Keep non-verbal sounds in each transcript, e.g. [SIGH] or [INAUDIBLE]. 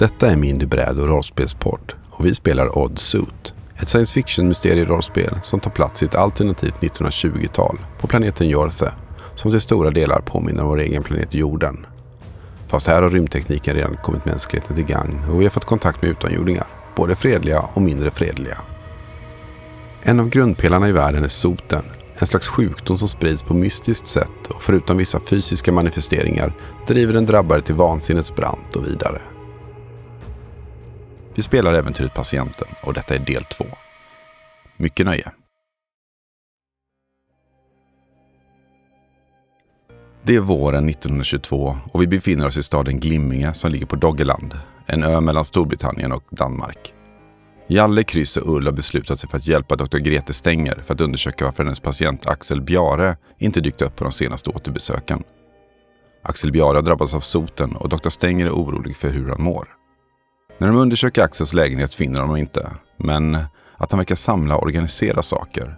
Detta är Mindy Bräd och rollspelspodd och vi spelar Odd Suit. Ett science fiction mysterierollspel som tar plats i ett alternativt 1920-tal på planeten Jorthe som till stora delar påminner om vår egen planet jorden. Fast här har rymdtekniken redan kommit mänskligheten till gagn och vi har fått kontakt med utomjordingar, både fredliga och mindre fredliga. En av grundpelarna i världen är soten, en slags sjukdom som sprids på mystiskt sätt och förutom vissa fysiska manifesteringar driver den drabbade till vansinnets brant och vidare. Vi spelar äventyret Patienten och detta är del två. Mycket nöje! Det är våren 1922 och vi befinner oss i staden Glimminge som ligger på Doggerland, en ö mellan Storbritannien och Danmark. Jalle, Kryss och Ull har beslutat sig för att hjälpa Dr. Grete Stenger för att undersöka varför hennes patient Axel Bjare inte dykt upp på de senaste återbesöken. Axel Bjare har drabbats av soten och Dr. Stenger är orolig för hur han mår. När de undersöker Axels lägenhet finner de honom inte, men att han verkar samla och organisera saker.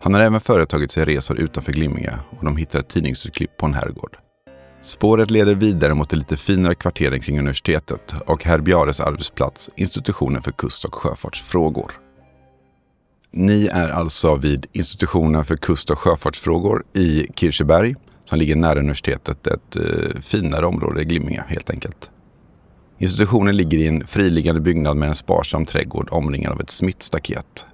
Han har även företagit sig resor utanför Glimminge och de hittar ett tidningsutklipp på en herrgård. Spåret leder vidare mot de lite finare kvarteren kring universitetet och herr arbetsplats, institutionen för kust och sjöfartsfrågor. Ni är alltså vid institutionen för kust och sjöfartsfrågor i Kirseberg som ligger nära universitetet, ett eh, finare område i Glimminge helt enkelt. Institutionen ligger i en friliggande byggnad med en sparsam trädgård omringad av ett smittstaket.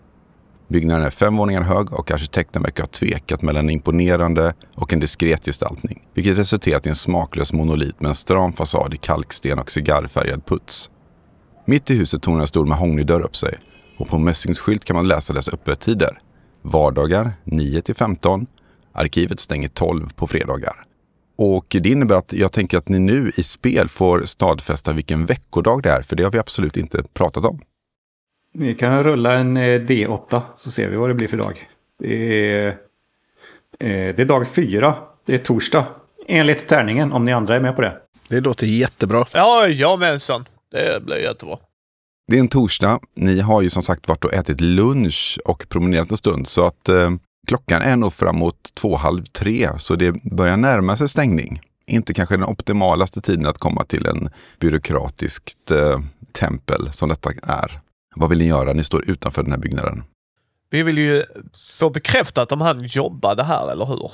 Byggnaden är fem våningar hög och arkitekten verkar ha tvekat mellan en imponerande och en diskret gestaltning, vilket resulterat i en smaklös monolit med en stram fasad i kalksten och cigarrfärgad puts. Mitt i huset tornar en stor mahognydörr upp sig och på mässingsskylt kan man läsa dess öppettider. Vardagar 9 till 15. Arkivet stänger 12 på fredagar. Och det innebär att jag tänker att ni nu i spel får stadfästa vilken veckodag det är, för det har vi absolut inte pratat om. Vi kan rulla en eh, D8 så ser vi vad det blir för dag. Det är, eh, det är dag fyra. Det är torsdag. Enligt tärningen, om ni andra är med på det. Det låter jättebra. Ja, jamensan. Det blir jättebra. Det är en torsdag. Ni har ju som sagt varit och ätit lunch och promenerat en stund, så att eh, klockan är nog framåt två, halv tre, så det börjar närma sig stängning. Inte kanske den optimalaste tiden att komma till en byråkratiskt eh, tempel som detta är. Vad vill ni göra? Ni står utanför den här byggnaden. Vi vill ju få bekräftat om han jobbade här, eller hur?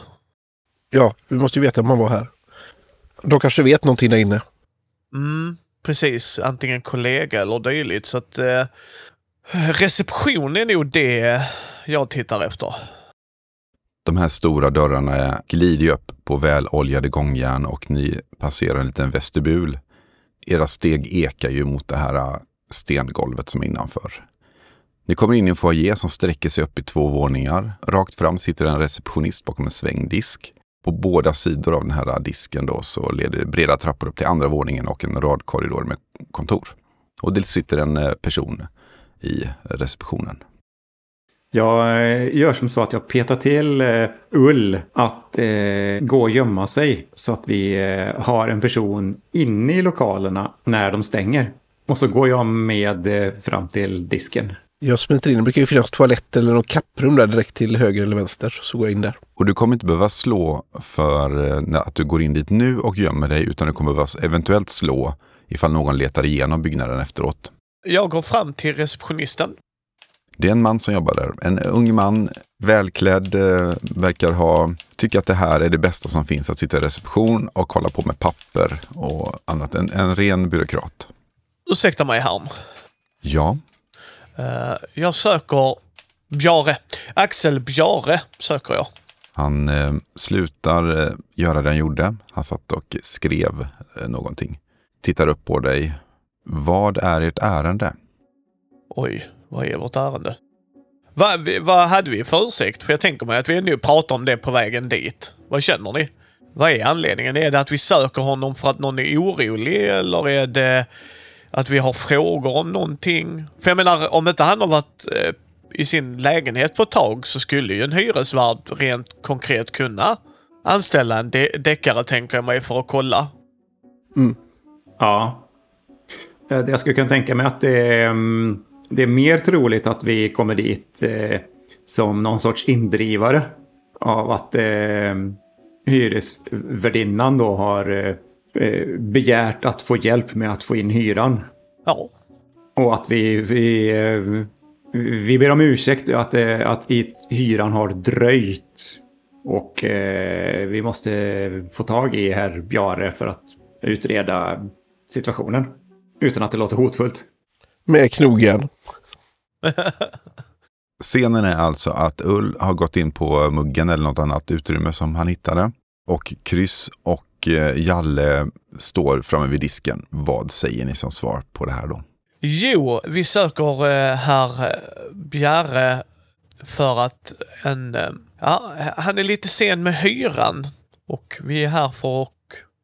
Ja, vi måste ju veta om han var här. De kanske vet någonting där inne. Mm, precis. Antingen kollega eller dylikt. Så att eh, reception är nog det jag tittar efter. De här stora dörrarna glider upp på väloljade gångjärn och ni passerar en liten vestibul. Era steg ekar ju mot det här äh, stengolvet som är innanför. Ni kommer in i en foyer som sträcker sig upp i två våningar. Rakt fram sitter en receptionist bakom en svängdisk. På båda sidor av den här äh, disken då så leder det breda trappor upp till andra våningen och en rad korridor med kontor. Och det sitter en äh, person i receptionen. Jag eh, gör som så att jag petar till eh, Ull att eh, gå och gömma sig så att vi eh, har en person inne i lokalerna när de stänger. Och så går jag med eh, fram till disken. Jag smiter in. Det brukar ju finnas toaletter eller något kapprum där direkt till höger eller vänster. Så går jag in där. Och du kommer inte behöva slå för eh, att du går in dit nu och gömmer dig, utan du kommer behöva eventuellt slå ifall någon letar igenom byggnaden efteråt. Jag går fram till receptionisten. Det är en man som jobbar där. En ung man, välklädd, eh, verkar ha, tycka att det här är det bästa som finns, att sitta i reception och hålla på med papper och annat. En, en ren byråkrat. Ursäkta mig herrn. Ja, Eh, jag söker Bjare. Axel Bjare söker jag. han eh, slutar eh, göra det han gjorde. Han satt och skrev eh, någonting. Tittar upp på dig. Vad är ert ärende? Oj, vad är vårt ärende? Vad vad hade vi för ursäkt? För jag tänker mig att vi nu pratar om det på vägen dit. Vad känner ni? Vad är anledningen? Är det att vi söker honom för att någon är orolig eller är det att vi har frågor om någonting? För jag menar, om inte han har varit eh, i sin lägenhet på ett tag så skulle ju en hyresvärd rent konkret kunna anställa en de- deckare tänker jag mig för att kolla. Mm. Ja. Eh, jag skulle kunna tänka mig att det är, mm, det är mer troligt att vi kommer dit eh, som någon sorts indrivare av att eh, hyresvärdinnan då har eh, eh, begärt att få hjälp med att få in hyran. Ja. Och att vi, vi, eh, vi ber om ursäkt att, eh, att hyran har dröjt. Och vi måste få tag i herr Bjare för att utreda situationen. Utan att det låter hotfullt. Med knogjärn. [LAUGHS] Scenen är alltså att Ull har gått in på muggen eller något annat utrymme som han hittade. Och Kryss och eh, Jalle står framme vid disken. Vad säger ni som svar på det här då? Jo, vi söker eh, herr eh, Bjarre för att en... Eh, ja, han är lite sen med hyran och vi är här för att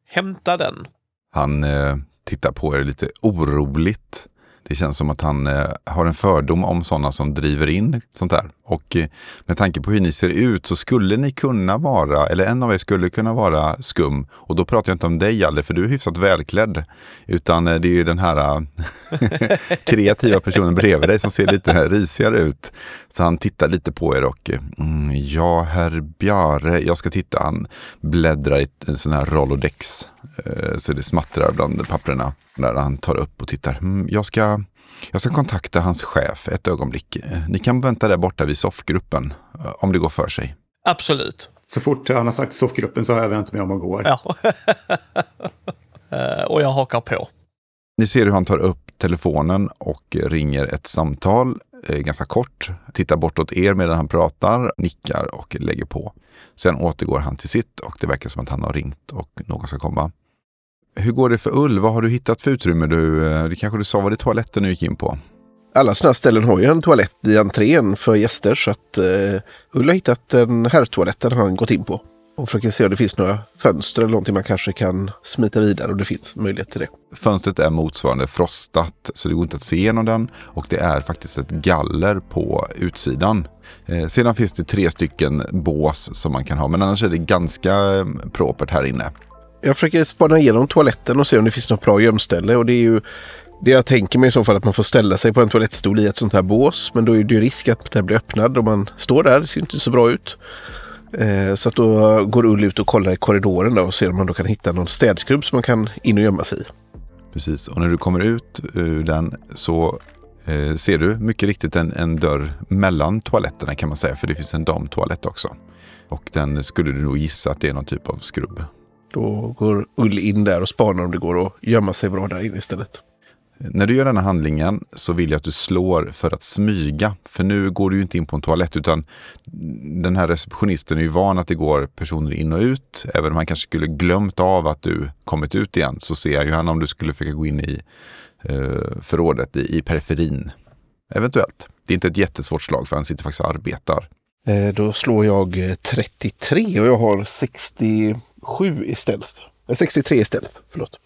hämta den. Han eh, tittar på er lite oroligt. Det känns som att han eh, har en fördom om sådana som driver in sånt där. Och eh, med tanke på hur ni ser ut så skulle ni kunna vara, eller en av er skulle kunna vara skum. Och då pratar jag inte om dig Jalle, för du är hyfsat välklädd. Utan eh, det är ju den här eh, [LAUGHS] kreativa personen bredvid dig som ser lite risigare ut. Så han tittar lite på er och mm, ja, herr Bjare, jag ska titta. Han bläddrar i en sån här Rolodex. Så det smattrar bland papperna där han tar upp och tittar. Mm, jag, ska, jag ska kontakta hans chef ett ögonblick. Eh, Ni kan vänta där borta vid soffgruppen eh, om det går för sig. Absolut. Så fort han har sagt soffgruppen så har jag vänt mig om och går. Ja. [LAUGHS] Eh, och jag hakar på. Ni ser hur han tar upp telefonen och ringer ett samtal, ganska kort. Tittar bortåt er medan han pratar, nickar och lägger på. Sen återgår han till sitt och det verkar som att han har ringt och någon ska komma. Hur går det för Ull? Vad har du hittat för utrymme? Du, eh, det kanske du sa, var det toaletten du gick in på? Alla sådana här ställen har ju en toalett i entrén för gäster så att eh, Ulla har hittat en herrtoalett där han gått in på. Och försöker se om det finns några fönster eller någonting man kanske kan smita vidare och det finns möjlighet till det. Fönstret är motsvarande frostat så det går inte att se genom den och det är faktiskt ett galler på utsidan. Eh, sedan finns det tre stycken bås som man kan ha men annars är det ganska eh, propert här inne. Jag försöker spana igenom toaletten och se om det finns något bra gömställe och det är ju det jag tänker mig i så fall att man får ställa sig på en toalettstol i ett sånt här bås. Men då är det ju risk att den blir öppnad och man står där. Det ser inte så bra ut. Eh, så att då går Ull ut och kollar i korridoren och ser om man då kan hitta någon städskrubb som man kan in och gömma sig i. Precis, och när du kommer ut ur den så eh, ser du mycket riktigt en, en dörr mellan toaletterna kan man säga, för det finns en damtoalett också. Och den skulle du nog gissa att det är någon typ av skrubb. Då går Ull in där och spanar om det går att gömma sig bra där inne istället. När du gör den här handlingen så vill jag att du slår för att smyga. För nu går du ju inte in på en toalett utan den här receptionisten är ju van att det går personer in och ut. Även om han kanske skulle glömt av att du kommit ut igen så ser ju han om du skulle försöka gå in i eh, förrådet i, i periferin. Eventuellt. Det är inte ett jättesvårt slag för han sitter faktiskt och arbetar. Eh, då slår jag eh, 33 och jag har 67 istället. Eh, 63 istället, förlåt.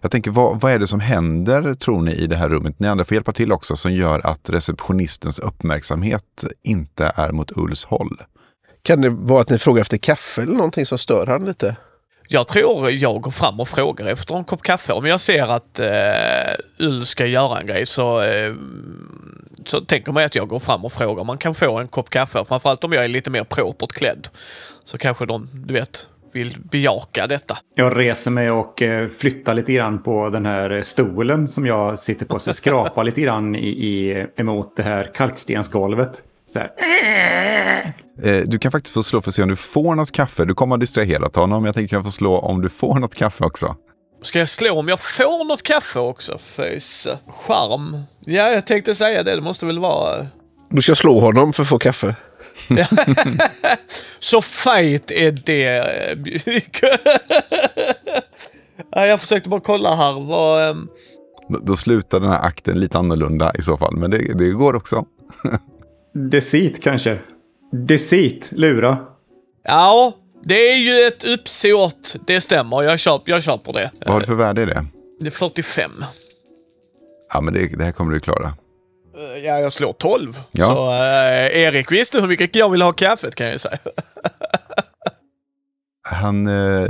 Jag tänker, vad, vad är det som händer, tror ni, i det här rummet? Ni andra får hjälpa till också, som gör att receptionistens uppmärksamhet inte är mot Ulls håll. Kan det vara att ni frågar efter kaffe eller någonting som stör han lite? Jag tror jag går fram och frågar efter en kopp kaffe. Om jag ser att eh, Ull ska göra en grej så, eh, så tänker man att jag går fram och frågar om man kan få en kopp kaffe. Framförallt om jag är lite mer propert klädd. Så kanske de, du vet, vill bejaka detta. Jag reser mig och eh, flyttar lite grann på den här stolen som jag sitter på. Så jag skrapar lite grann i, i, emot det här kalkstensgolvet. Så här. Eh, du kan faktiskt få slå för att se om du får något kaffe. Du kommer att distraherat honom. Jag tänkte att du kan få slå om du får något kaffe också. Ska jag slå om jag får något kaffe också? Föse. Charm. Ja, jag tänkte säga det. Det måste väl vara... Du ska slå honom för att få kaffe. [LAUGHS] Så fight är det. [LAUGHS] Ja, jag försökte bara kolla här vad... ehm, Då, då slutar den här akten lite annorlunda i så fall. Men det, det går också. [LAUGHS] Deceit kanske. Deceit, lura. Ja, det är ju ett uppsåt. Det stämmer. Jag, köp, jag köper det. Vad har du för värde i det? Det är 45. Ja, men det, det här kommer du klara. Eh, Ja, jag slår 12. Ja. Så eh, Erik visste hur mycket jag vill ha kaffet kan jag säga. [LAUGHS] Han eh,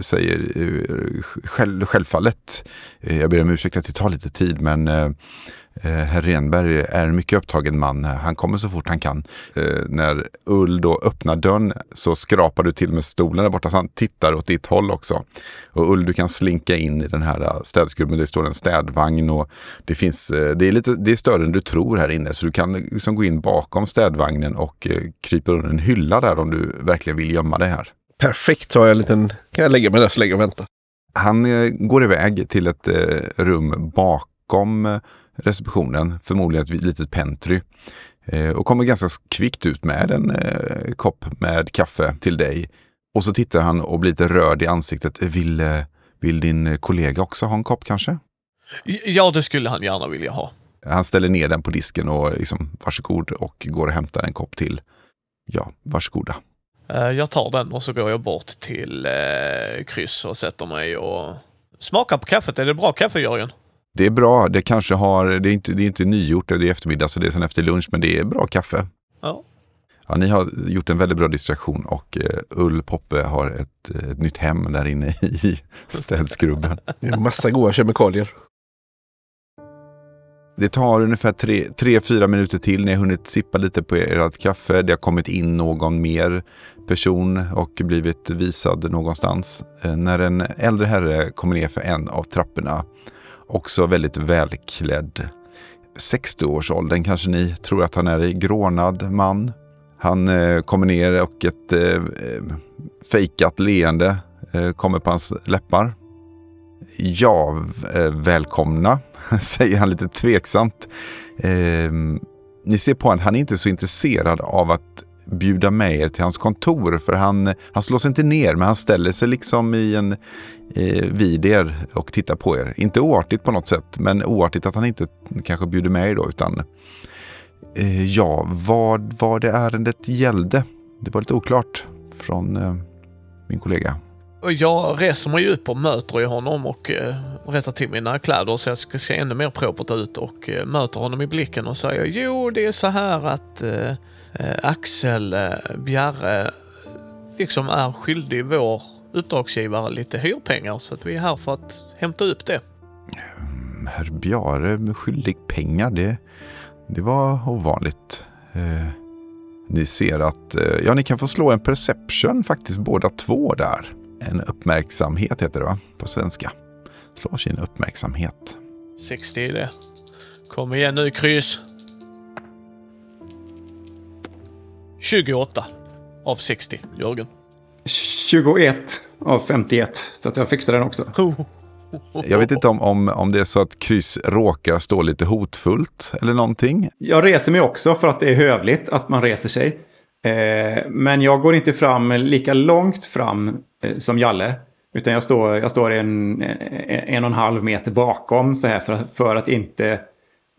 säger eh, själv, självfallet, eh, jag ber om ursäkt att det tar lite tid, men Herr Renberg är en mycket upptagen man. Han kommer så fort han kan. Eh, när Ull då öppnar dörren så skrapar du till med stolen där borta så han tittar åt ditt håll också. Och Ull, du kan slinka in i den här eh, städskrubben. Det står en städvagn och det finns, eh, det är lite, det är större än du tror här inne. Så du kan liksom gå in bakom städvagnen och eh, krypa under en hylla där om du verkligen vill gömma dig här. Perfekt, har jag en liten... Kan jag lägga mig där så länge och vänta? Han eh, går iväg till ett eh, rum bakom eh, receptionen, förmodligen ett litet pentry. Eh, och kommer ganska kvickt ut med en eh, kopp med kaffe till dig. Och så tittar han och blir lite rörd i ansiktet. Vill, eh, vill din kollega också ha en kopp kanske? Ja, det skulle han gärna vilja ha. Han ställer ner den på disken och liksom varsågod och går och hämtar en kopp till. Ja, varsågoda. Eh, Jag tar den och så går jag bort till eh, kryss och sätter mig och smakar på kaffet. Är det bra kaffe, Jörgen? Det är bra. Det kanske har, det är inte, det är inte nygjort, det är eftermiddag så det är sen efter lunch, men det är bra kaffe. Ja. Ja, ni har gjort en väldigt bra distraktion och eh, Ull Poppe har ett, ett nytt hem där inne i [LAUGHS] städskrubben. Det är en massa goda kemikalier. Det tar ungefär 3-4 minuter till. Ni har hunnit sippa lite på ert kaffe. Det har kommit in någon mer person och blivit visad någonstans. Eh, när en äldre herre kommer ner för en av trapporna, också väldigt välklädd. 60-årsåldern kanske ni tror att han är i grånad man. Han eh, kommer ner och ett eh, fejkat leende eh, kommer på hans läppar. Ja, eh, välkomna, [LAUGHS] säger han lite tveksamt. Eh, ni ser på honom, han är inte så intresserad av att bjuda med er till hans kontor för han, han slår sig inte ner men han ställer sig liksom i en, eh, vid er och tittar på er. Inte oartigt på något sätt men oartigt att han inte kanske bjuder med er då utan eh, ja, vad var det ärendet gällde? Det var lite oklart från eh, min kollega. Jag reser mig upp och möter honom och eh, rättar till mina kläder så jag ska se ännu mer propert ut och eh, möter honom i blicken och säger jo det är så här att eh, Axel eh, Bjarre liksom är skyldig vår uppdragsgivare lite hyrpengar så att vi är här för att hämta upp det. Herr Bjare skyldig pengar, det, det var ovanligt. Eh, ni ser att, eh, ja ni kan få slå en perception faktiskt båda två där. En uppmärksamhet heter det va, på svenska. Slå sin uppmärksamhet. 60 är det. Kom igen nu kryss. 28 av 60, Jörgen. 21 av 51. Så att jag fixar den också. Jag vet inte om, om, om det är så att kryss råkar stå lite hotfullt eller någonting. Jag reser mig också för att det är hövligt att man reser sig. Eh, men jag går inte fram lika långt fram eh, som Jalle. Utan jag står, jag står en, en, en och en halv meter bakom så här för, för att inte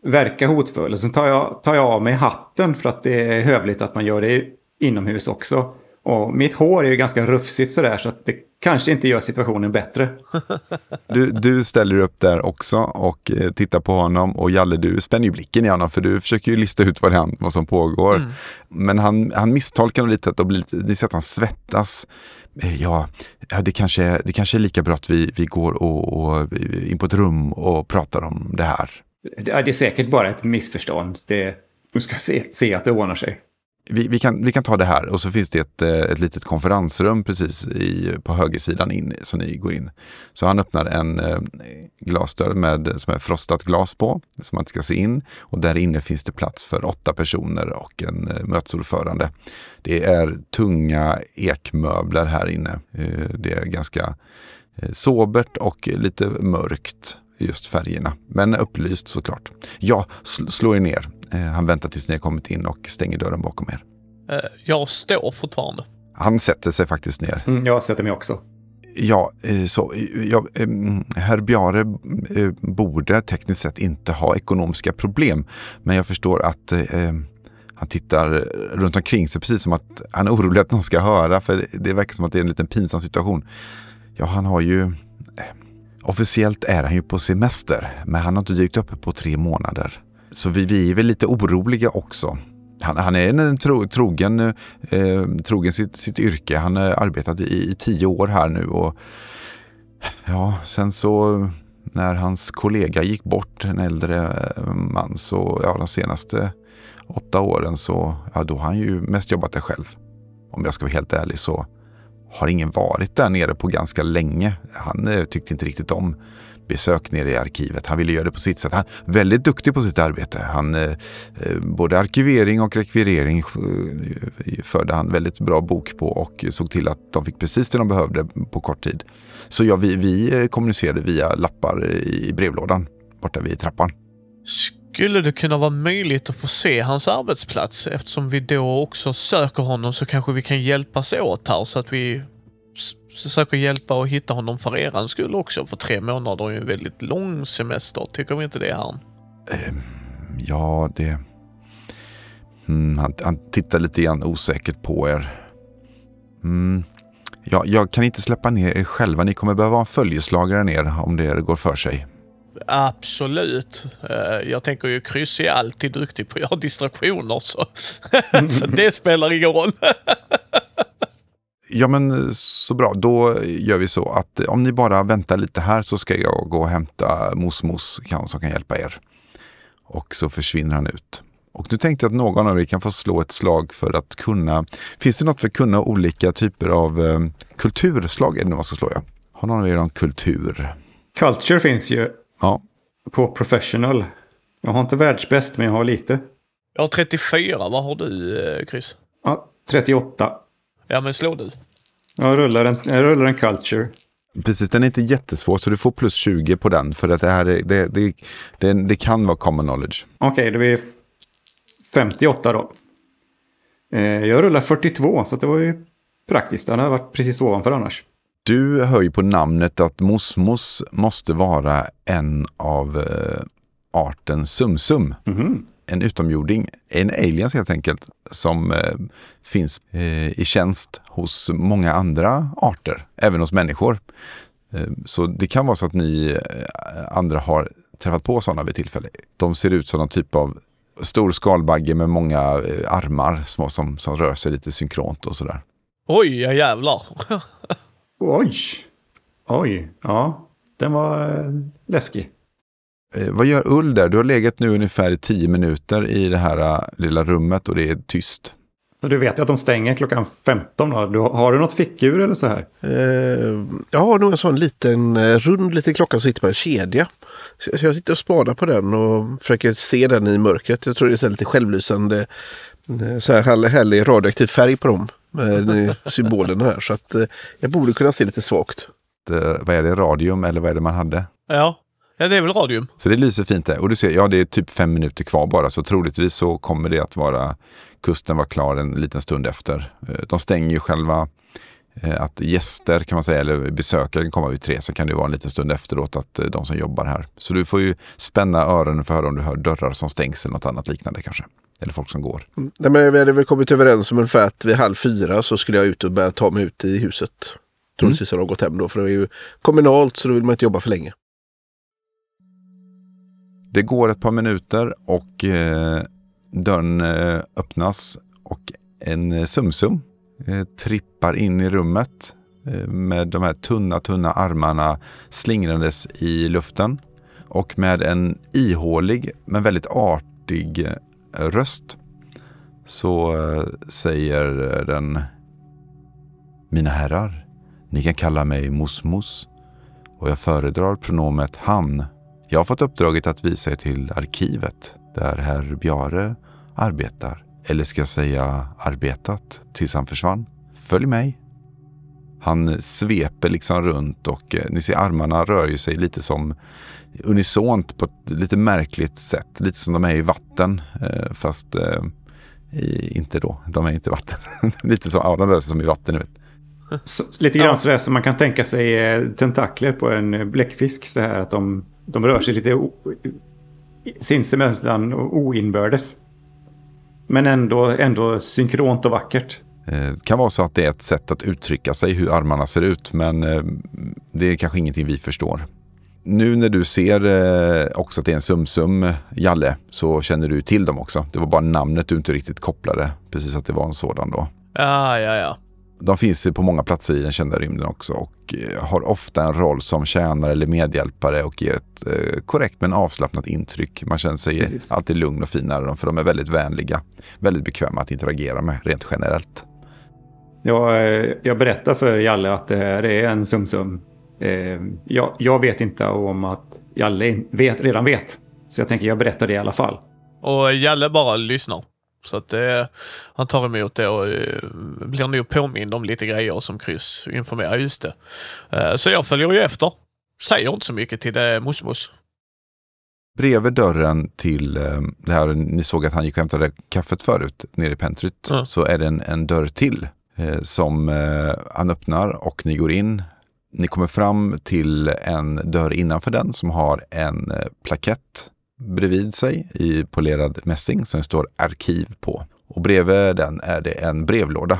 verka hotfull. Och sen tar jag, tar jag av mig hatten för att det är hövligt att man gör det inomhus också. Och mitt hår är ju ganska rufsigt sådär så att det kanske inte gör situationen bättre. [LAUGHS] Du, du ställer upp där också och eh, tittar på honom och Jalle du spänner ju blicken i honom för du försöker ju lista ut vad, det, är- vad som pågår. Men han, han misstolkar lite att det blir lite, ni ser att han svettas. Eh, Ja, ja det, kanske, det kanske är lika bra att vi, vi går och, och in på ett rum och pratar om det här. Det är det är säkert bara ett missförstånd. Det, du ska se, se att det ordnar sig. Vi, vi, kan, vi kan ta det här och så finns det ett, eh, ett litet konferensrum precis i, på högersidan in så ni går in. Så han öppnar en eh, glasdörr med, som är frostat glas på som man inte ska se in. Och där inne finns det plats för åtta personer och en eh, mötesordförande. Det är tunga ekmöbler här inne. Det är ganska sobert och lite mörkt just färgerna. Men upplyst såklart. Ja, sl- slå er ner. Eh, Han väntar tills ni har kommit in och stänger dörren bakom er. Eh, jag står fortfarande. Han sätter sig faktiskt ner. Mm, jag sätter mig också. Ja, eh, så, ja, eh, herr Bjare eh, borde tekniskt sett inte ha ekonomiska problem. Men jag förstår att eh, han tittar runt omkring sig precis som att han är orolig att någon ska höra. För det verkar som att det är en liten pinsam situation. Ja, han har ju... Officiellt är han ju på semester, men han har inte dykt upp på tre månader. Så vi, vi är väl lite oroliga också. Han, han är en tro, trogen, eh, trogen sitt, sitt yrke. Han har arbetat i, i tio år här nu och ja, sen så när hans kollega gick bort, en äldre eh, man, så ja, de senaste åtta åren så ja, då har han ju mest jobbat där själv. Om jag ska vara helt ärlig så har ingen varit där nere på ganska länge. Han eh, tyckte inte riktigt om besök nere i arkivet. Han ville göra det på sitt sätt. Han är väldigt duktig på sitt arbete. Han, eh, eh både arkivering och rekvirering eh, förde han väldigt bra bok på och såg till att de fick precis det de behövde på kort tid. Så ja, vi, vi eh, kommunicerade via lappar i brevlådan borta vid trappan. Skulle det kunna vara möjligt att få se hans arbetsplats? Eftersom vi då också söker honom så kanske vi kan hjälpas åt här så att vi försöker hjälpa och hitta honom för er skull också. För tre månader är ju en väldigt lång semester. Tycker vi inte det, här? Ehm, ja, det... Mm, han, han tittar lite grann osäkert på er. Mm. Ja, jag kan inte släppa ner er själva. Ni kommer behöva ha en följeslagare ner om det går för sig. Absolut. Eh, jag tänker ju Kryss är alltid duktig på att göra distraktioner så, [LAUGHS] så det spelar ingen roll. Ja men så bra, då gör vi så att om ni bara väntar lite här så ska jag gå och hämta Mosmos som kan hjälpa er. Och så försvinner han ut. Och nu tänkte jag att någon av er kan få slå ett slag för att kunna... Finns det något för att kunna olika typer av eh, kulturslag? Är det vad ska slå jag? Har någon av er någon kultur? Culture finns ju. Ja. På professional. Jag har inte världsbäst men jag har lite. Jag har 34. Vad har du eh, Chris? Ja, 38. Ja, men slå du. Jag rullar en, jag rullar en culture. Precis, den är inte jättesvår så du får plus 20 på den för att det här är, det, det, det, det kan vara common knowledge. Okej, okay, det blir 58 då. Eh, jag rullar 42 så det var ju praktiskt. Den har varit precis ovanför annars. Du hör ju på namnet att Mosmos måste vara en av eh, arten Sumsum. Mm en utomjording, en aliens helt enkelt, som eh, finns eh, i tjänst hos många andra arter, även hos människor. Så det kan vara så att ni andra har träffat på sådana vid tillfälle. De ser ut som någon typ av stor skalbagge med många armar små som, som rör sig lite synkront och sådär. Oj, ja jävlar! [LAUGHS] Oj! Oj, ja. Den var eh, läskig. Eh, vad gör Ull där? Du har legat nu ungefär i tio minuter i det här uh, lilla rummet och det är tyst. Du vet ju att de stänger klockan 15. Då. Du, har du något fickur eller så här? Uh, jag har nog en sån liten rund liten klocka som sitter på en kedja. Så, jag sitter och spanar på den och försöker se den i mörkret. Jag tror det är lite självlysande så här härlig radioaktiv färg på dem. Symbolerna här. Så att jag borde kunna se lite svagt. vad är det? Radium eller vad är det man hade? Ja, Ja, det är väl radium. Så det lyser fint där. Och du ser, ja det är typ fem minuter kvar bara. Så troligtvis så kommer det att vara, kusten vara klar en liten stund efter. Eh, de stänger ju själva eh, att gäster kan man säga, eller besökare kan komma vid tre. Så kan det vara en liten stund efteråt att eh, de som jobbar här. Så du får ju spänna öronen för att höra om du hör dörrar som stängs eller något annat liknande kanske. Eller folk som går. Mm. Nej, men vi hade väl kommit överens om ungefär att vid halv fyra så skulle jag ut och börja ta mig ut i huset. Troligtvis mm. har de gått hem då, för det är ju kommunalt så då vill man inte jobba för länge. Det går ett par minuter och eh, dörren eh, öppnas och en eh, Sumsum eh, trippar in i rummet eh, med de här tunna, tunna armarna slingrandes i luften och med en ihålig men väldigt artig eh, röst så eh, säger eh, den Mina herrar, ni kan kalla mig Mosmos och jag föredrar pronomet han jag har fått uppdraget att visa er till arkivet där herr Bjare arbetar. Eller ska jag säga arbetat tills han försvann. Följ mig. Han sveper liksom runt och eh, ni ser armarna rör sig lite som unisont på ett lite märkligt sätt. Lite som de är i vatten. Eh, fast eh, i, inte då. De är inte i vatten. [LAUGHS] lite som, ja, de rör sig som i vatten. Vet. Så, lite grann ja. sådär som man kan tänka sig eh, tentakler på en bläckfisk. Så här att de de rör sig lite sinsemellan och oinbördes. Men ändå, ändå synkront och vackert. Det eh, kan vara så att det är ett sätt att uttrycka sig hur armarna ser ut, men eh, det är kanske ingenting vi förstår. Nu när du ser eh, också att det är en Sumsum Jalle så känner du till dem också. Det var bara namnet du inte riktigt kopplade, precis att det var en sådan då. Ja, ja, ja. De finns på många platser i den kända rymden också och eh, har ofta en roll som tjänare eller medhjälpare och ger ett eh, korrekt men avslappnat intryck. Man känner sig Precis. alltid lugn och fin nära dem för de är väldigt vänliga. Väldigt bekväma att interagera med rent generellt. Jag, eh, jag berättar för Jalle att det här är en sumsum. Jag, jag vet inte om att Jalle vet, redan vet. Så jag tänker jag berättar det i alla fall. Och Jalle bara lyssnar. Så att eh, han tar emot det och eh, blir nog påmind om lite grejer som Kryss informerar. Just det. Eh, så jag följer ju efter. Säger inte så mycket till det Mosmos. Bredvid dörren till det här, ni såg att han gick och hämtade kaffet förut nere i pentryt, Ja. så är det en, en dörr till som han öppnar och ni går in. Ni kommer fram till en dörr innanför den som har en plakett bredvid sig i polerad mässing som det står arkiv på. Och bredvid den är det en brevlåda.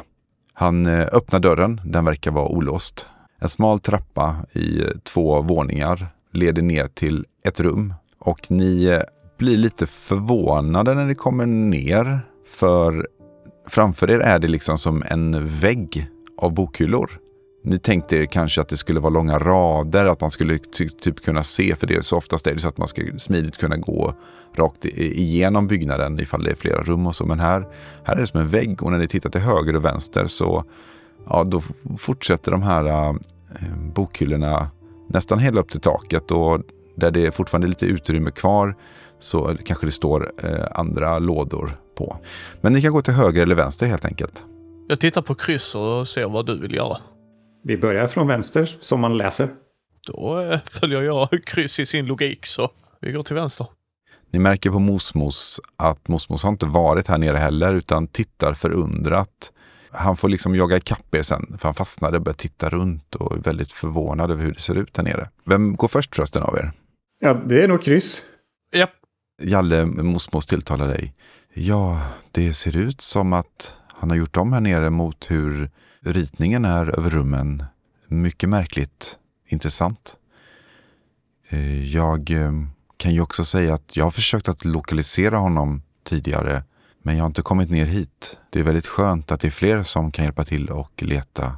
Han eh, öppnar dörren, den verkar vara olåst. En smal trappa i eh, två våningar leder ner till ett rum och ni eh, blir lite förvånade när ni kommer ner för framför er är det liksom som en vägg av bokhyllor. Ni tänkte er kanske att det skulle vara långa rader, att man skulle ty- typ kunna se, för det är så oftast är det så att man ska smidigt kunna gå rakt igenom byggnaden ifall det är flera rum och så. Men här, här är det som en vägg och när ni tittar till höger och vänster så ja, då fortsätter de här äh, bokhyllorna nästan hela upp till taket och där det fortfarande är lite utrymme kvar så kanske det står äh, andra lådor på. Men ni kan gå till höger eller vänster helt enkelt. Jag tittar på Kryss och ser vad du vill göra. Vi börjar från vänster som man läser. Då eh, följer jag Kryss i sin logik så vi går till vänster. Ni märker på Mosmos att Mosmos har inte varit här nere heller utan tittar förundrat. Han får liksom jaga ikapp er sen för han fastnade och börjar titta runt och är väldigt förvånad över hur det ser ut här nere. Vem går först förresten av er? Ja, det är nog kryss. Ja, Jalle Mosmos tilltalar dig. Ja, det ser ut som att han har gjort om här nere mot hur ritningen är över rummen. Mycket märkligt. Intressant. Eh, Jag eh, kan ju också säga att jag har försökt att lokalisera honom tidigare. Men jag har inte kommit ner hit. Det är väldigt skönt att det är fler som kan hjälpa till och leta.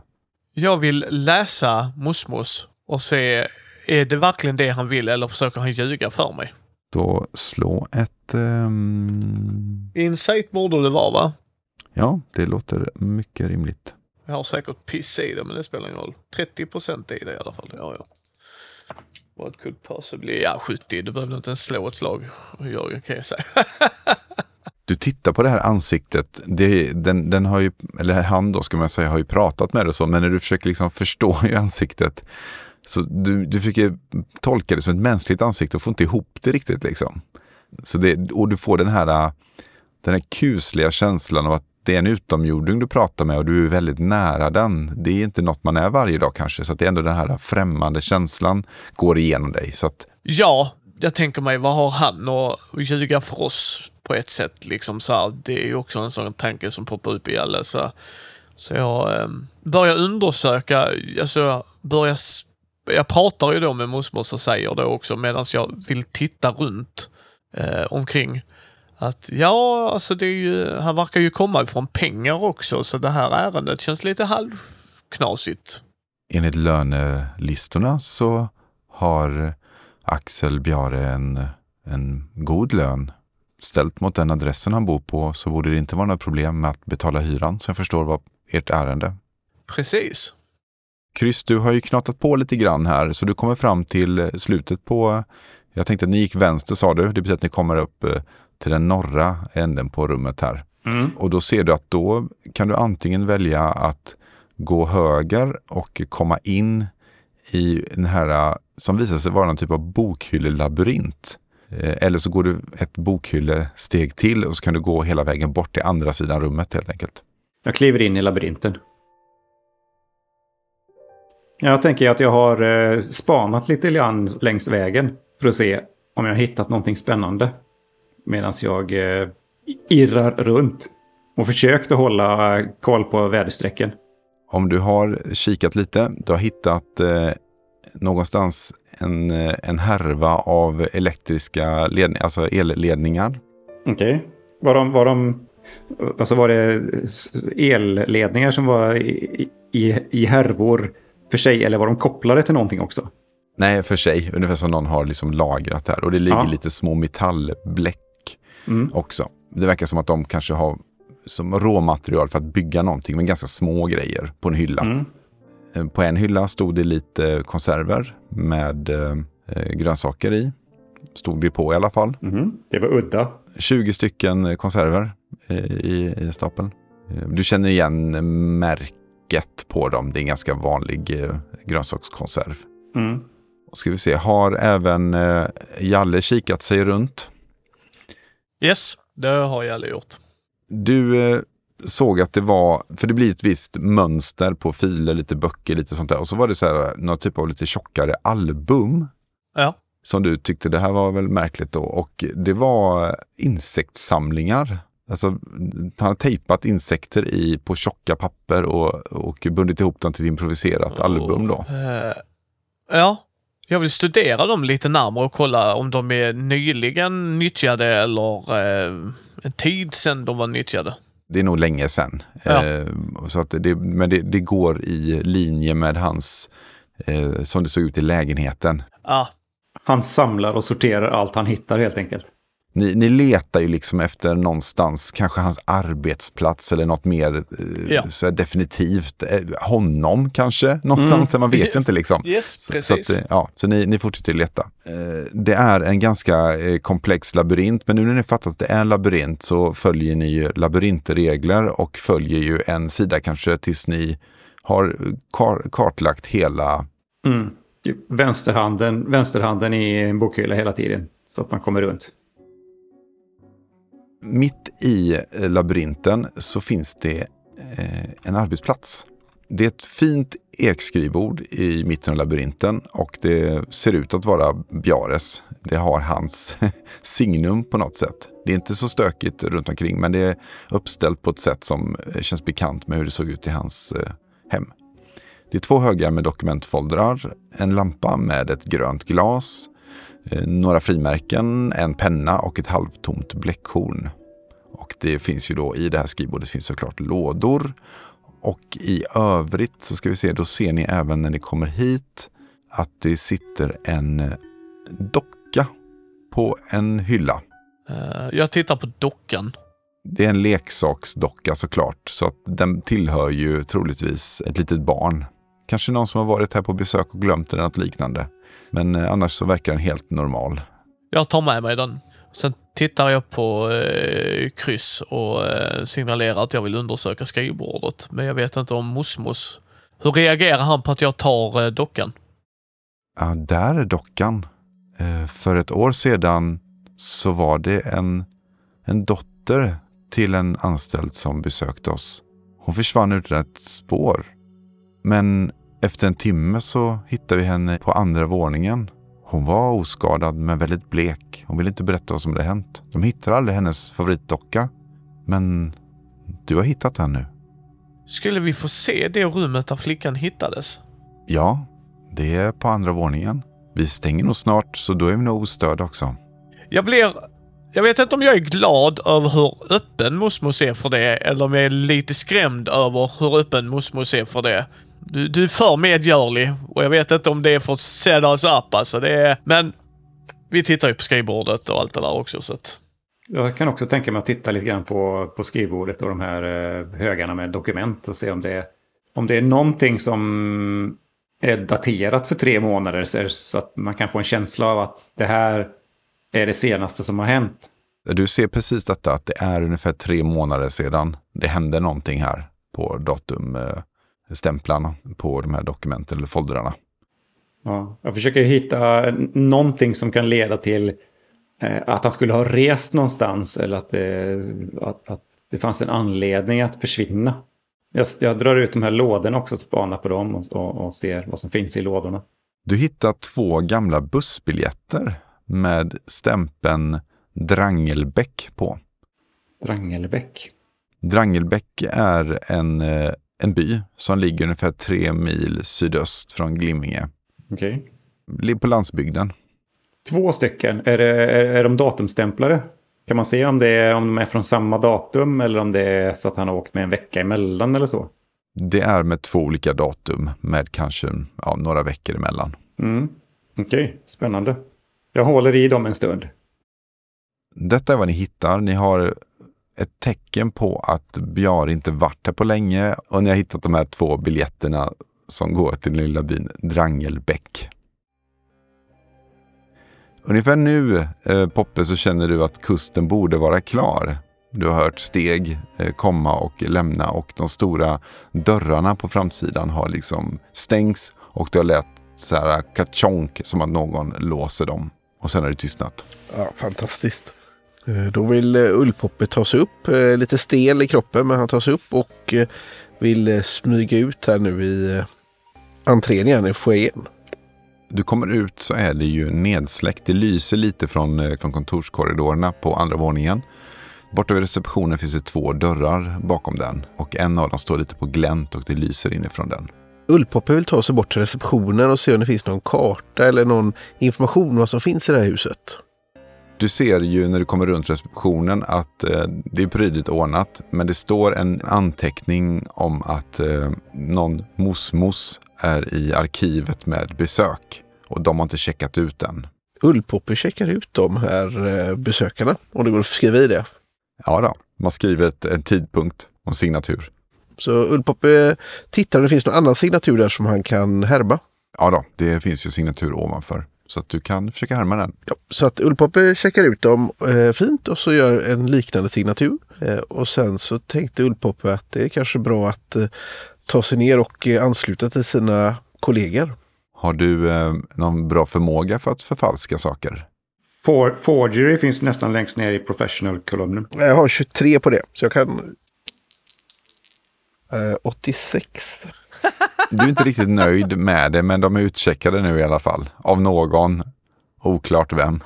jag vill läsa Mosmos och se är det verkligen det han vill eller försöker han ljuga för mig? Då slå ett... ehm, Insight borde det vara va? Ja, det låter mycket rimligt. Jag har säkert piss i det men det spelar ingen roll. 30 procent i det i alla fall. Ja, ja. What could possibly... Ja, 70. Du behövde inte ens slå ett slag. Jörgen kan jag säga. [LAUGHS] Du tittar på det här ansiktet, det, den, den har ju, eller han då ska man säga, har ju pratat med det så, men när du försöker liksom förstå i ansiktet, så du, du försöker tolka det som ett mänskligt ansikte och får inte ihop det riktigt liksom. Så det, och du får den här, den här kusliga känslan av att det är en utomjording du pratar med och du är väldigt nära den. Det är inte något man är varje dag kanske, så att det är ändå den här främmande känslan går igenom dig. Så att ja, jag tänker mig vad har han att ljuga för oss på ett sätt liksom så här. Det är ju också en sån tanke som poppar upp i alla så. Så jag eh, börjar undersöka, alltså börjar jag pratar ju då med Mosmos och säger det också medan jag vill titta runt eh, omkring att ja, alltså det är ju, han verkar ju komma ifrån pengar också så det här ärendet känns lite halvknasigt. enligt lönelistorna så har Axel Bjare en, en god lön. Ställt mot den adressen han bor på så borde det inte vara något problem med att betala hyran, så jag förstår vad ert ärende. Precis. Kryss, du har ju knatat på lite grann här, så du kommer fram till slutet på... Jag tänkte att ni gick vänster sa du, det betyder att ni kommer upp eh, till den norra änden på rummet här. Mm. Och då ser du att då kan du antingen välja att gå höger och komma in i den här eh, som visar sig vara någon typ av bokhyllelabyrint. Eh, Eller så går du ett bokhyllesteg till och så kan du gå hela vägen bort till andra sidan rummet helt enkelt. Jag kliver in i labyrinten. Jag tänker att jag har eh, spanat lite grann längs vägen för att se om jag har hittat någonting spännande. Medan jag eh, irrar runt och försökt att hålla koll på väderstrecken. Om du har kikat lite, du har hittat eh, någonstans en, eh, en härva av elektriska ledningar, alltså elledningar. Okej. Var, de, var de Och så var det elledningar som var i, i, i härvor för sig, eller var de kopplade till någonting också? Nej, för sig. Ungefär som någon har liksom lagrat här. Och det ligger Ja. lite små metallbläck Mm. också. Det verkar som att de kanske har som råmaterial för att bygga någonting, men ganska små grejer på en hylla. Mm. Eh, På en hylla stod det lite konserver med eh, grönsaker i. Stod det på i alla fall. Mhm. Det var udda. 20 stycken konserver eh, i, i stapeln. Eh, Du känner igen märket på dem. Det är en ganska vanlig eh, grönsakskonserv. Mm. Ska vi se, har även eh, Jalle kikat sig runt? Yes, det har jag aldrig gjort. Du eh, såg att det var, för det blir ett visst mönster på filer, lite böcker, lite sånt där. Och så var det så här, någon typ av lite tjockare album Ja. som du tyckte det här var väl märkligt då. Och det var insektssamlingar. Alltså, han har tejpat insekter i, på tjocka papper och, och bundit ihop dem till ett improviserat album då. Eh, ja, jag vill studera dem lite närmare och kolla om de är nyligen nyttjade eller eh, en tid sedan de var nyttjade. Det är nog länge sedan. Ja. Eh, så att det, men det, det går i linje med hans, eh, som det såg ut i lägenheten. Ah, Han samlar och sorterar allt han hittar helt enkelt. Ni, ni letar ju liksom efter någonstans, kanske hans arbetsplats eller något mer eh, Ja. så här definitivt. Eh, honom kanske, någonstans, man vet ju inte liksom. [LAUGHS] yes, Så, precis. att, eh, ja, så ni, ni fortsätter leta. Eh, det är en ganska eh, komplex labyrint, men nu när ni fattat att det är en labyrint så följer ni ju labyrintregler och följer ju en sida kanske tills ni har kar kartlagt hela Mm. Typ Vänsterhanden, vänsterhanden i en bokhylla hela tiden. Så att man kommer runt. Mitt i eh, labyrinten så finns det eh, en arbetsplats. Det är ett fint ekskrivbord i mitten av labyrinten och det ser ut att vara Bjares. Det har hans [LAUGHS] signum på något sätt. Det är inte så stökigt runt omkring men det är uppställt på ett sätt som eh, känns bekant med hur det såg ut i hans eh, hem. Det är två högar med dokumentfoldrar, en lampa med ett grönt glas, några frimärken, en penna och ett halvtomt bläckhorn. Och det finns ju då i det här skrivbordet finns såklart lådor. Och i övrigt så ska vi se, då ser ni även när ni kommer hit att det sitter en eh, docka på en hylla. Eh, jag tittar på dockan. Det är en leksaksdocka såklart, så att den tillhör ju troligtvis ett litet barn. Kanske någon som har varit här på besök och glömt eller något liknande. Men eh, annars så verkar den helt normal. Jag tar med mig den. Sen tittar jag på eh, kryss och eh, signalerar att jag vill undersöka skrivbordet. Men jag vet inte om Mosmos... Hur reagerar han på att jag tar eh, dockan? Ja, där är dockan. Eh, för ett år sedan så var det en, en dotter till en anställd som besökte oss. Hon försvann utan ett spår. Men efter en timme så hittade vi henne på andra våningen. Hon var oskadad men väldigt blek. Hon ville inte berätta vad som hade hänt. De hittade aldrig hennes favoritdocka. Men du har hittat henne nu. Skulle vi få se det rummet där flickan hittades? Ja, det är på andra våningen. Vi stänger nog snart så då är vi nog ostörda också. Jag blir... Jag vet inte om jag är glad över hur öppen Mosmos är för det, eller om jag är lite skrämd över hur öppen Mosmos är för det. Du, du är för medgörlig och jag vet inte om det är för att set us up alltså. Det är... Men vi tittar ju på skrivbordet och allt det där också så att... Jag kan också tänka mig att titta lite grann på, på skrivbordet och de här eh, högarna med dokument och se om det, är, om det är någonting som är daterat för tre månader så- så att man kan få en känsla av att det här är det senaste som har hänt. Du ser precis detta att det är ungefär tre månader sedan det hände någonting här på datumstämplarna på de här dokumenten eller foldrarna. Ja, jag försöker hitta någonting som kan leda till eh, att han skulle ha rest någonstans eller att det, att, att det fanns en anledning att försvinna. Jag, jag drar ut de här lådorna också spanar på dem och, och, och ser vad som finns i lådorna. Du hittar två gamla bussbiljetter med stämpeln Drangelbäck på. Drangelbäck. Drangelbäck är en, eh, en by som ligger ungefär tre mil sydöst från Glimminge. Okej. Ligger på landsbygden. Två stycken. Är, det, är, är de datumstämplade? Kan man se om, det är, om de är från samma datum eller om det är så att han har åkt med en vecka emellan eller så? Det är med två olika datum med kanske ja, några veckor emellan. Mm. Okej, okay, spännande. Jag håller i dem en stund. Detta är vad ni hittar. Ni har ett tecken på att Bjar inte varit här på länge och ni har hittat de här två biljetterna som går till den lilla byn Drangelbäck. Ungefär nu, eh, Poppe, så känner du att kusten borde vara klar. Du har hört steg eh, komma och lämna och de stora dörrarna på framsidan har liksom stängts och det har lät så här katjonk som att någon låser dem. Och sen har det tystnat. Ja, fantastiskt. Eh, då vill eh, Ullpoppe ta sig upp, eh, lite stel i kroppen, men han tar sig upp och vill smyga ut här nu i entrén igen, i foajén. Du kommer ut så är det ju nedsläckt. Det lyser lite från, från kontorskorridorerna på andra våningen. Borta vid receptionen finns det två dörrar bakom den och en av dem står lite på glänt och det lyser inifrån den. Ullpoppe vill ta sig bort till receptionen och se om det finns någon karta eller någon information om vad som finns i det här huset. Du ser ju när du kommer runt receptionen att eh, det är prydligt ordnat. Men det står en anteckning om att eh, någon mosmos är i arkivet med besök. Och de har inte checkat ut den. Ullpoppe checkar ut de här eh, besökarna. Om det går att skriva i det. Ja då, man skriver ett, en tidpunkt och en signatur. Så Ullpoppe tittar om det finns någon annan signatur där som han kan härma. Ja då, det finns ju signatur ovanför. Så att du kan försöka härma den. Ja, så att Ullpoppe checkar ut dem eh, fint och så gör en liknande signatur. Eh, och sen så tänkte Ullpoppe att det är kanske bra att eh, ta sig ner och eh, ansluta till sina kollegor. Har du eh, någon bra förmåga för att förfalska saker? For, forgery finns nästan längst ner i professional-kolumnen. Jag har 23 på det, så jag kan... 86. Du är inte riktigt nöjd med det, men de är utcheckade nu i alla fall. Av någon. Oklart vem.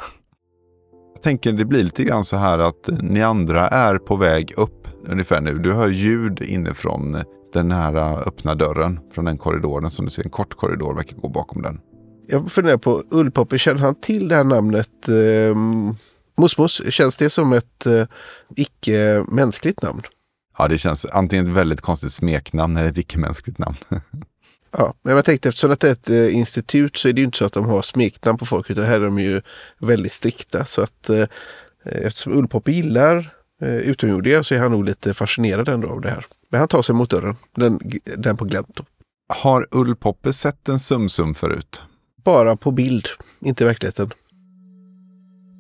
Jag tänker det blir lite grann så här att ni andra är på väg upp ungefär nu. Du hör ljud inifrån den här öppna dörren från den korridoren som du ser. En kort korridor verkar gå bakom den. Jag funderar på Ullpoppe, känner han till det här namnet eh, Mosmos? Känns det som ett eh, icke-mänskligt namn? Ja, det känns antingen ett väldigt konstigt smeknamn eller ett icke-mänskligt namn. [LAUGHS] ja, men jag tänkte eftersom att det är ett eh, institut så är det ju inte så att de har smeknamn på folk utan här är de ju väldigt strikta. Så att eh, eftersom Ullpop gillar eh, utomjordingar så är han nog lite fascinerad ändå av det här. Men han tar sig mot dörren, den, den på glänt. Har Ullpoppe sett en sumsum förut? Bara på bild, inte i verkligheten.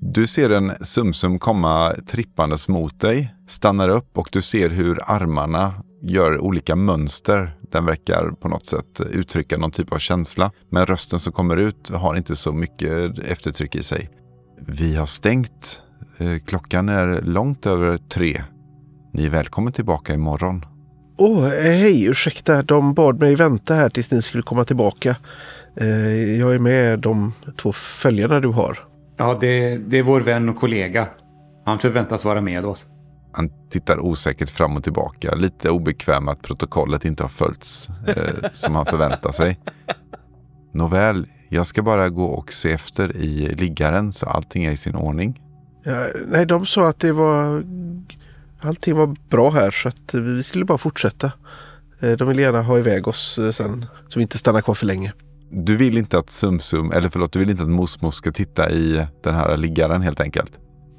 Du ser en Sumsum komma trippandes mot dig, stannar upp och du ser hur armarna gör olika mönster. Den verkar på något sätt uttrycka någon typ av känsla. Men rösten som kommer ut har inte så mycket eftertryck i sig. Vi har stängt. Eh, klockan är långt över tre. Ni är välkommen tillbaka imorgon. Åh, oh, hej, ursäkta. De bad mig vänta här tills ni skulle komma tillbaka. Eh, jag är med de två följarna du har. Ja, det, det är vår vän och kollega. Han förväntas vara med oss. Han tittar osäkert fram och tillbaka. Lite obekväm att protokollet inte har följts eh, som han förväntar sig. Nåväl, jag ska bara gå och se efter i liggaren så allting är i sin ordning. Ja, nej, de sa att det var... Allting var bra här så att vi skulle bara fortsätta. Eh, de vill gärna ha iväg oss eh, sen så vi inte stannar kvar för länge. Du vill inte att Sumsum, eller förlåt, du vill inte att Mosmos ska titta i den här liggaren helt enkelt?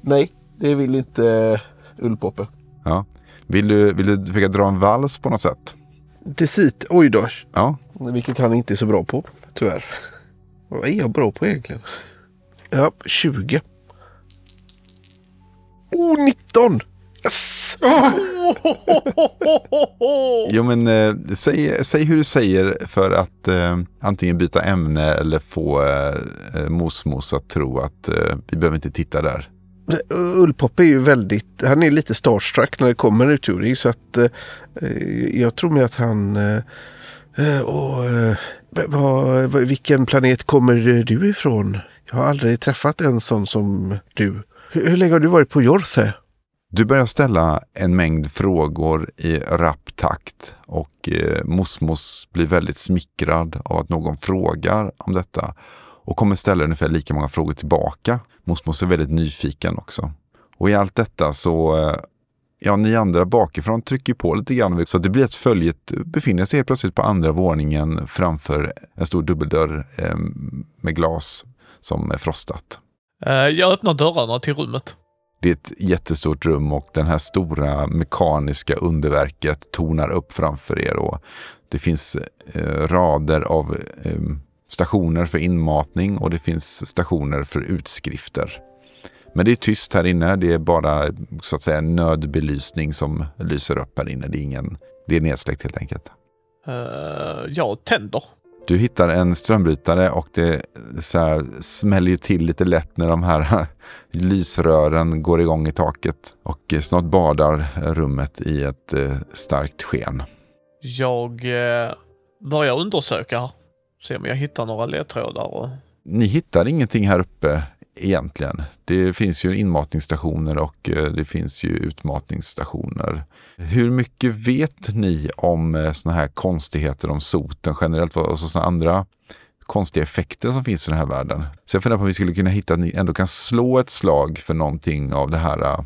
Nej, det vill inte Ullpoppe. Ja. Vill du, vill du försöka dra en vals på något sätt? Decit, oj då. Ja. Vilket han inte är så bra på, tyvärr. Vad är jag bra på egentligen? Ja, 20. Oh, 19! Yes! Oh! [LAUGHS] jo men eh, säg, säg hur du säger för att eh, antingen byta ämne eller få eh, eh Mosmos att tro att eh, vi behöver inte titta där. Ullpop är ju väldigt, han är lite starstruck när det kommer en utgjordning så att eh, eh jag tror mig att han eh, eh, och, vad, vilken planet kommer du ifrån? Jag har aldrig träffat en sån som du. Hur, hur länge har du varit på Jorthe? Du börjar ställa en mängd frågor i rapp takt och eh, Mosmos blir väldigt smickrad av att någon frågar om detta och kommer ställa ungefär lika många frågor tillbaka. Mosmos är väldigt nyfiken också. Och i allt detta så, eh, ja ni andra bakifrån trycker på lite grann så att det blir att följet befinner sig helt plötsligt på andra våningen framför en stor dubbeldörr eh, med glas som är frostat. Eh, jag öppnar dörrarna till rummet. Det är ett jättestort rum och den här stora mekaniska underverket tonar upp framför er. Och det finns eh, rader av eh, stationer för inmatning och det finns stationer för utskrifter. Men det är tyst här inne. Det är bara så att säga nödbelysning som lyser upp här inne. Det är, ingen, det är nedsläckt helt enkelt. Uh, jag tänder. Du hittar en strömbrytare och det så här, smäller till lite lätt när de här [LAUGHS] lysrören går igång i taket. Och snart badar rummet i ett eh, starkt sken. Jag eh, börjar undersöka. Se om jag hittar några ledtrådar. Och... Ni hittar ingenting här uppe egentligen. Det finns ju inmatningsstationer och eh, det finns ju utmatningsstationer. Hur mycket vet ni om eh, såna här konstigheter om soten generellt och sådana andra konstiga effekter som finns i den här världen? Så jag funderar på om vi skulle kunna hitta att ni ändå kan slå ett slag för någonting av det här eh,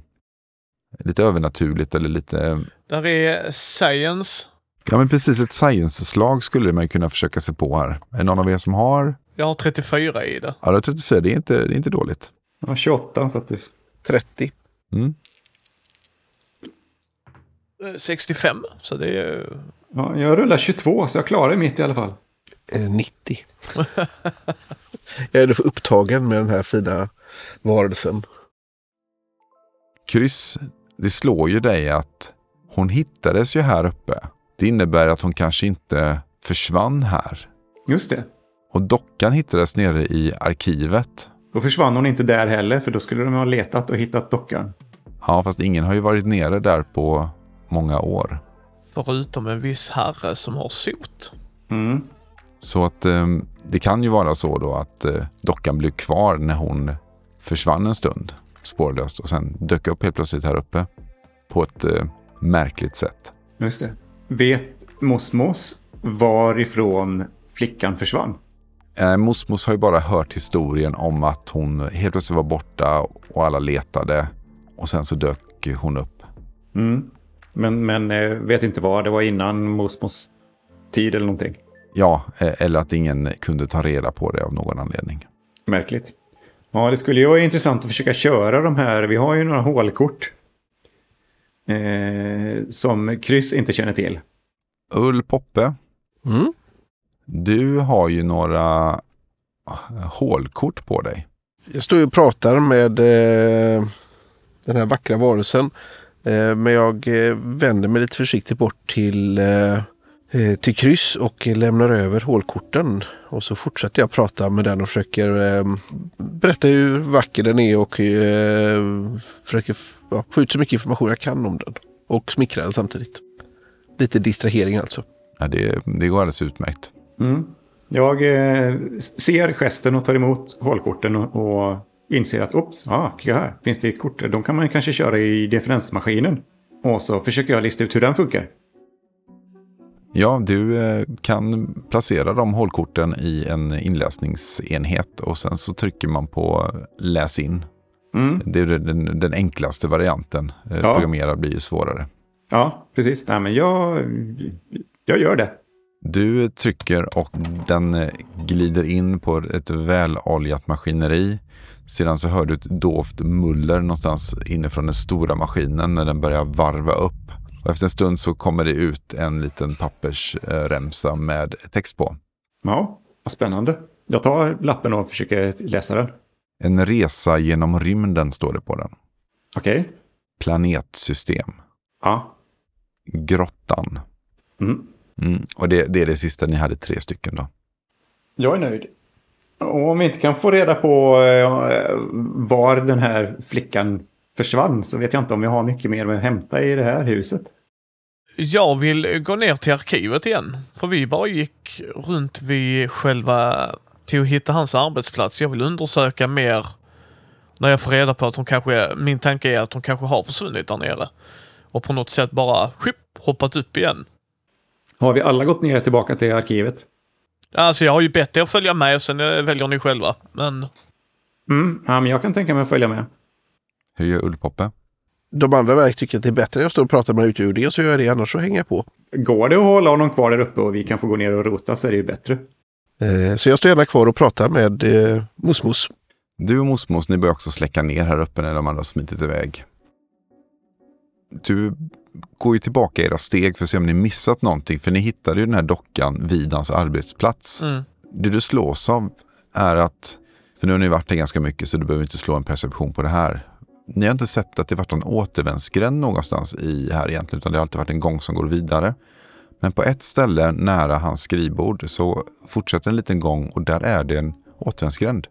lite övernaturligt eller lite... Där är science. Ja men precis, ett science-slag skulle man kunna försöka sig på här. Är det någon av er som har jag har 34 i det. Ja, det är 34. Det är inte, det är inte dåligt. Ja, 28 så att du... 30. Mm. 65, så det är... Ja, jag rullar 22 så jag klarar mitt i alla fall. Eh, 90. [LAUGHS] jag är för upptagen med den här fina varelsen. Kryss, det slår ju dig att hon hittades ju här uppe. Det innebär att hon kanske inte försvann här. Just det. Och dockan hittades nere i arkivet. Då försvann hon inte där heller, för då skulle de ha letat och hittat dockan. Ja, fast ingen har ju varit nere där på många år. Förutom en viss herre som har sot. Mm. Så att eh, det kan ju vara så då att eh, dockan blev kvar när hon försvann en stund spårlöst och sen dök upp helt plötsligt här uppe på ett eh, märkligt sätt. Just det. Vet Mosmos varifrån flickan försvann? Eh, Mosmos har ju bara hört historien om att hon helt plötsligt var borta och alla letade. Och sen så dök hon upp. Mm. Men, men eh, vet inte vad, det var innan Mosmos tid eller någonting. Ja, eh, eller att ingen kunde ta reda på det av någon anledning. Märkligt. Ja, det skulle ju vara intressant att försöka köra de här. Vi har ju några hålkort. Eh, som kryss inte känner till. Ull Poppe. Mm. Du har ju några eh, hålkort på dig. Jag står och pratar med eh, den här vackra varelsen. Eh, men jag eh, vänder mig lite försiktigt bort till, eh, eh, till kryss och lämnar över hålkorten. Och så fortsätter jag prata med den och försöker berätta hur vacker den är och försöker ja, få ut så mycket information jag kan om den. Och smickra den samtidigt. Lite distrahering alltså. Ja, det, det går alldeles utmärkt. Mm. Jag eh, ser gesten och tar emot hålkorten och, och inser att oops, ah, här finns det kort. De kan man kanske köra i differensmaskinen. Och så försöker jag lista ut hur den funkar. Ja, du eh, kan placera de hålkorten i en inläsningsenhet och sen så trycker man på läs in. Mm. Det är den, den enklaste varianten. Eh, ja. Programmera blir ju svårare. Ja, precis. Nej, men jag, jag gör det. Du trycker och den eh, glider in på ett väloljat maskineri. Sedan så hör du ett dovt muller någonstans inifrån den stora maskinen när den börjar varva upp. Och efter en stund så kommer det ut en liten pappersremsa med text på. Ja, vad spännande. Jag tar lappen och försöker läsa den. En resa genom rymden står det på den. Okej. Okay. Planetsystem. Ja. Grottan. Mm. Mm. Och det, det, är det sista, ni hade tre stycken då? Jag är nöjd. Och om vi inte kan få reda på eh, var den här flickan försvann så vet jag inte om vi har mycket mer att hämta i det här huset. Jag vill gå ner till arkivet igen. För vi bara gick runt vid själva till att hitta hans arbetsplats. Jag vill undersöka mer när jag får reda på att hon kanske, min tanke är att hon kanske har försvunnit där nere. Och på något sätt bara skip, hoppat upp igen. Har vi alla gått ner tillbaka till arkivet? Alltså jag har ju bett er att följa med, sen väljer ni själva. Men... Mm, ja, men jag kan tänka mig att följa med. Hur gör Ullpoppe? De andra verk tycker att det är bättre att jag står och pratar med utgjordningen så gör jag det, annars så hänger jag på. Går det att hålla honom kvar där uppe och vi kan få gå ner och rota så är det ju bättre. Eh, så jag står gärna kvar och pratar med eh, Mosmos. Du och Mosmos, ni börjar också släcka ner här uppe när de andra har smitit iväg. Du går ju tillbaka i era steg för att se om ni missat någonting, för ni hittade ju den här dockan vid hans arbetsplats. Mm. Det du slås av är att, för nu har ni varit här ganska mycket så du behöver inte slå en perception på det här. Ni har inte sett att det varit någon återvändsgränd någonstans i här egentligen, utan det har alltid varit en gång som går vidare. Men på ett ställe nära hans skrivbord så fortsätter en liten gång och där är det en återvändsgränd.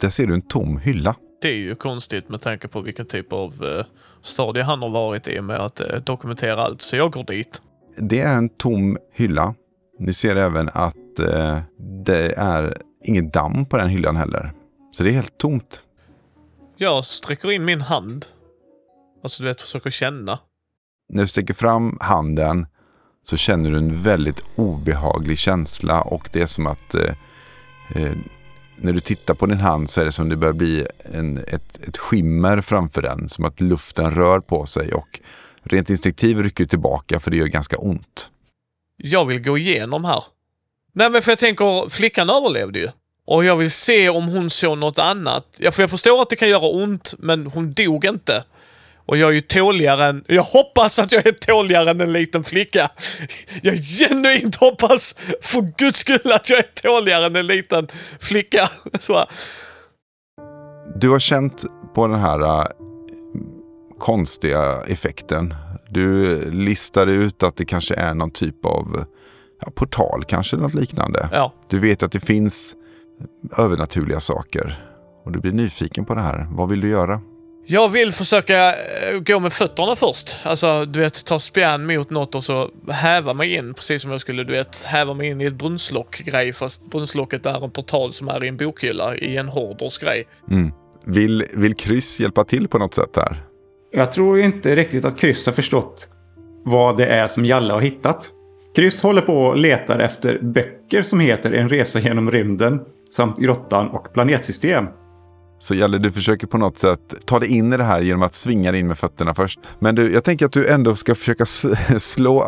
Där ser du en tom hylla. Det är ju konstigt med tanke på vilken typ av uh, stadie han har varit i med att eh, dokumentera allt. Så jag går dit. Det är en tom hylla. Ni ser även att eh, det är inget damm på den hyllan heller. Så det är helt tomt. Jag sträcker in min hand. Alltså du vet, försöker känna. När du sträcker fram handen så känner du en väldigt obehaglig känsla och det är som att eh, eh, när du tittar på din hand så är det som det börjar bli en, ett, ett skimmer framför den. Som att luften rör på sig och rent instinktivt rycker du tillbaka för det gör ganska ont. Jag vill gå igenom här. Nej men för jag tänker, flickan överlevde ju. Och jag vill se om hon såg något annat. Ja, för jag förstår att det kan göra ont, men hon dog inte. Och jag är ju tåligare än... Jag hoppas att jag är tåligare än en liten flicka. Jag genuint hoppas för guds skull att jag är tåligare än en liten flicka. [LAUGHS] Så. Du har känt på den här äh, konstiga effekten. Du listar ut att det kanske är någon typ av ja, portal, kanske något liknande. Ja. Du vet att det finns övernaturliga saker. Och du blir nyfiken på det här. Vad vill du göra? Jag vill försöka eh, gå med fötterna först. Alltså, du vet, ta spjärn mot något och så häva mig in. Precis som jag skulle, du vet, häva mig in i ett brunnslock-grej. Fast brunnslocket är en portal som är i en bokhylla i en Hordors-grej. Mm. Vill, vill kryss hjälpa till på något sätt här? Jag tror inte riktigt att Kryss har förstått vad det är som Jalle har hittat. Kryss håller på och letar efter böcker som heter En resa genom rymden samt Grottan och planetsystem. Så Jalle, du försöker på något sätt ta dig in i det här genom att svinga dig in med fötterna först. Men du, jag tänker att du ändå ska försöka [LAUGHS] slå...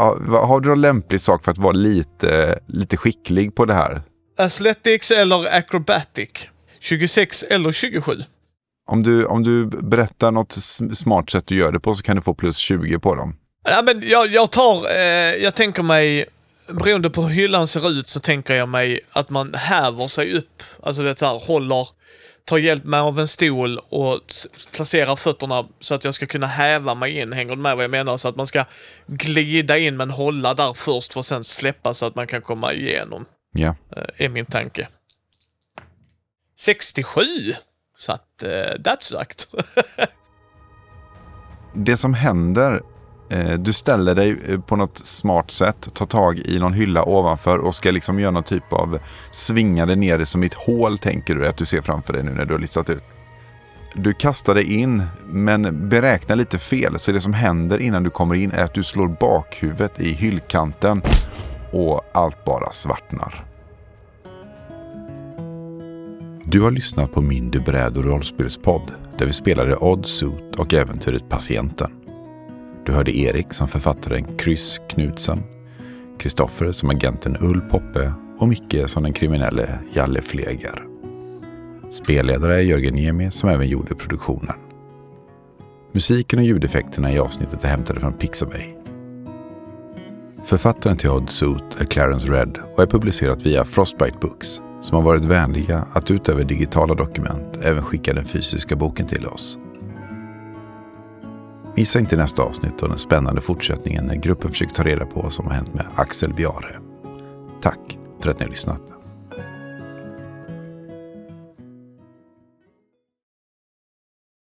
Har du någon lämplig sak för att vara lite, lite skicklig på det här? Athletics eller acrobatic? 26 eller 27? Om du, om du berättar något smart sätt du gör det på så kan du få plus 20 på dem. Ja, men jag, jag tar... Eh, jag tänker mig... Beroende på hur hyllan ser ut så tänker jag mig att man häver sig upp. Alltså det så här, håller tar hjälp med av en stol och placerar fötterna så att jag ska kunna häva mig in. Hänger du med vad jag menar? Så att man ska glida in men hålla där först för att sen släppa så att man kan komma igenom. Ja. Är min tanke. 67! Så att, uh, that's sucked. [LAUGHS] det som händer Eh, du ställer dig eh, på något smart sätt, tar tag i någon hylla ovanför och ska liksom göra någon typ av svinga dig ner som i ett hål tänker du att du ser framför dig nu när du har listat ut. Du kastar dig in men beräknar lite fel så det som händer innan du kommer in är att du slår bakhuvudet i hyllkanten och allt bara svartnar. Du har lyssnat på min Du bräd och rollspelspodd där vi spelade Odd Suit och äventyret Patienten. Du hörde Erik som författaren Kryss Knutsen, Kristoffer som agenten Ull Poppe och Micke som den kriminelle Jalle Fleger. Spelledare är Jörgen Niemi som även gjorde produktionen. Musiken och ljudeffekterna i avsnittet är hämtade från Pixabay. Författaren till Odd Suit är Clarence Red och är publicerat via Frostbite Books som har varit vänliga att utöver digitala dokument även skicka den fysiska boken till oss. Missa inte nästa avsnitt och den spännande fortsättningen när gruppen försöker ta reda på vad som har hänt med Axel Biare. Tack för att ni har lyssnat.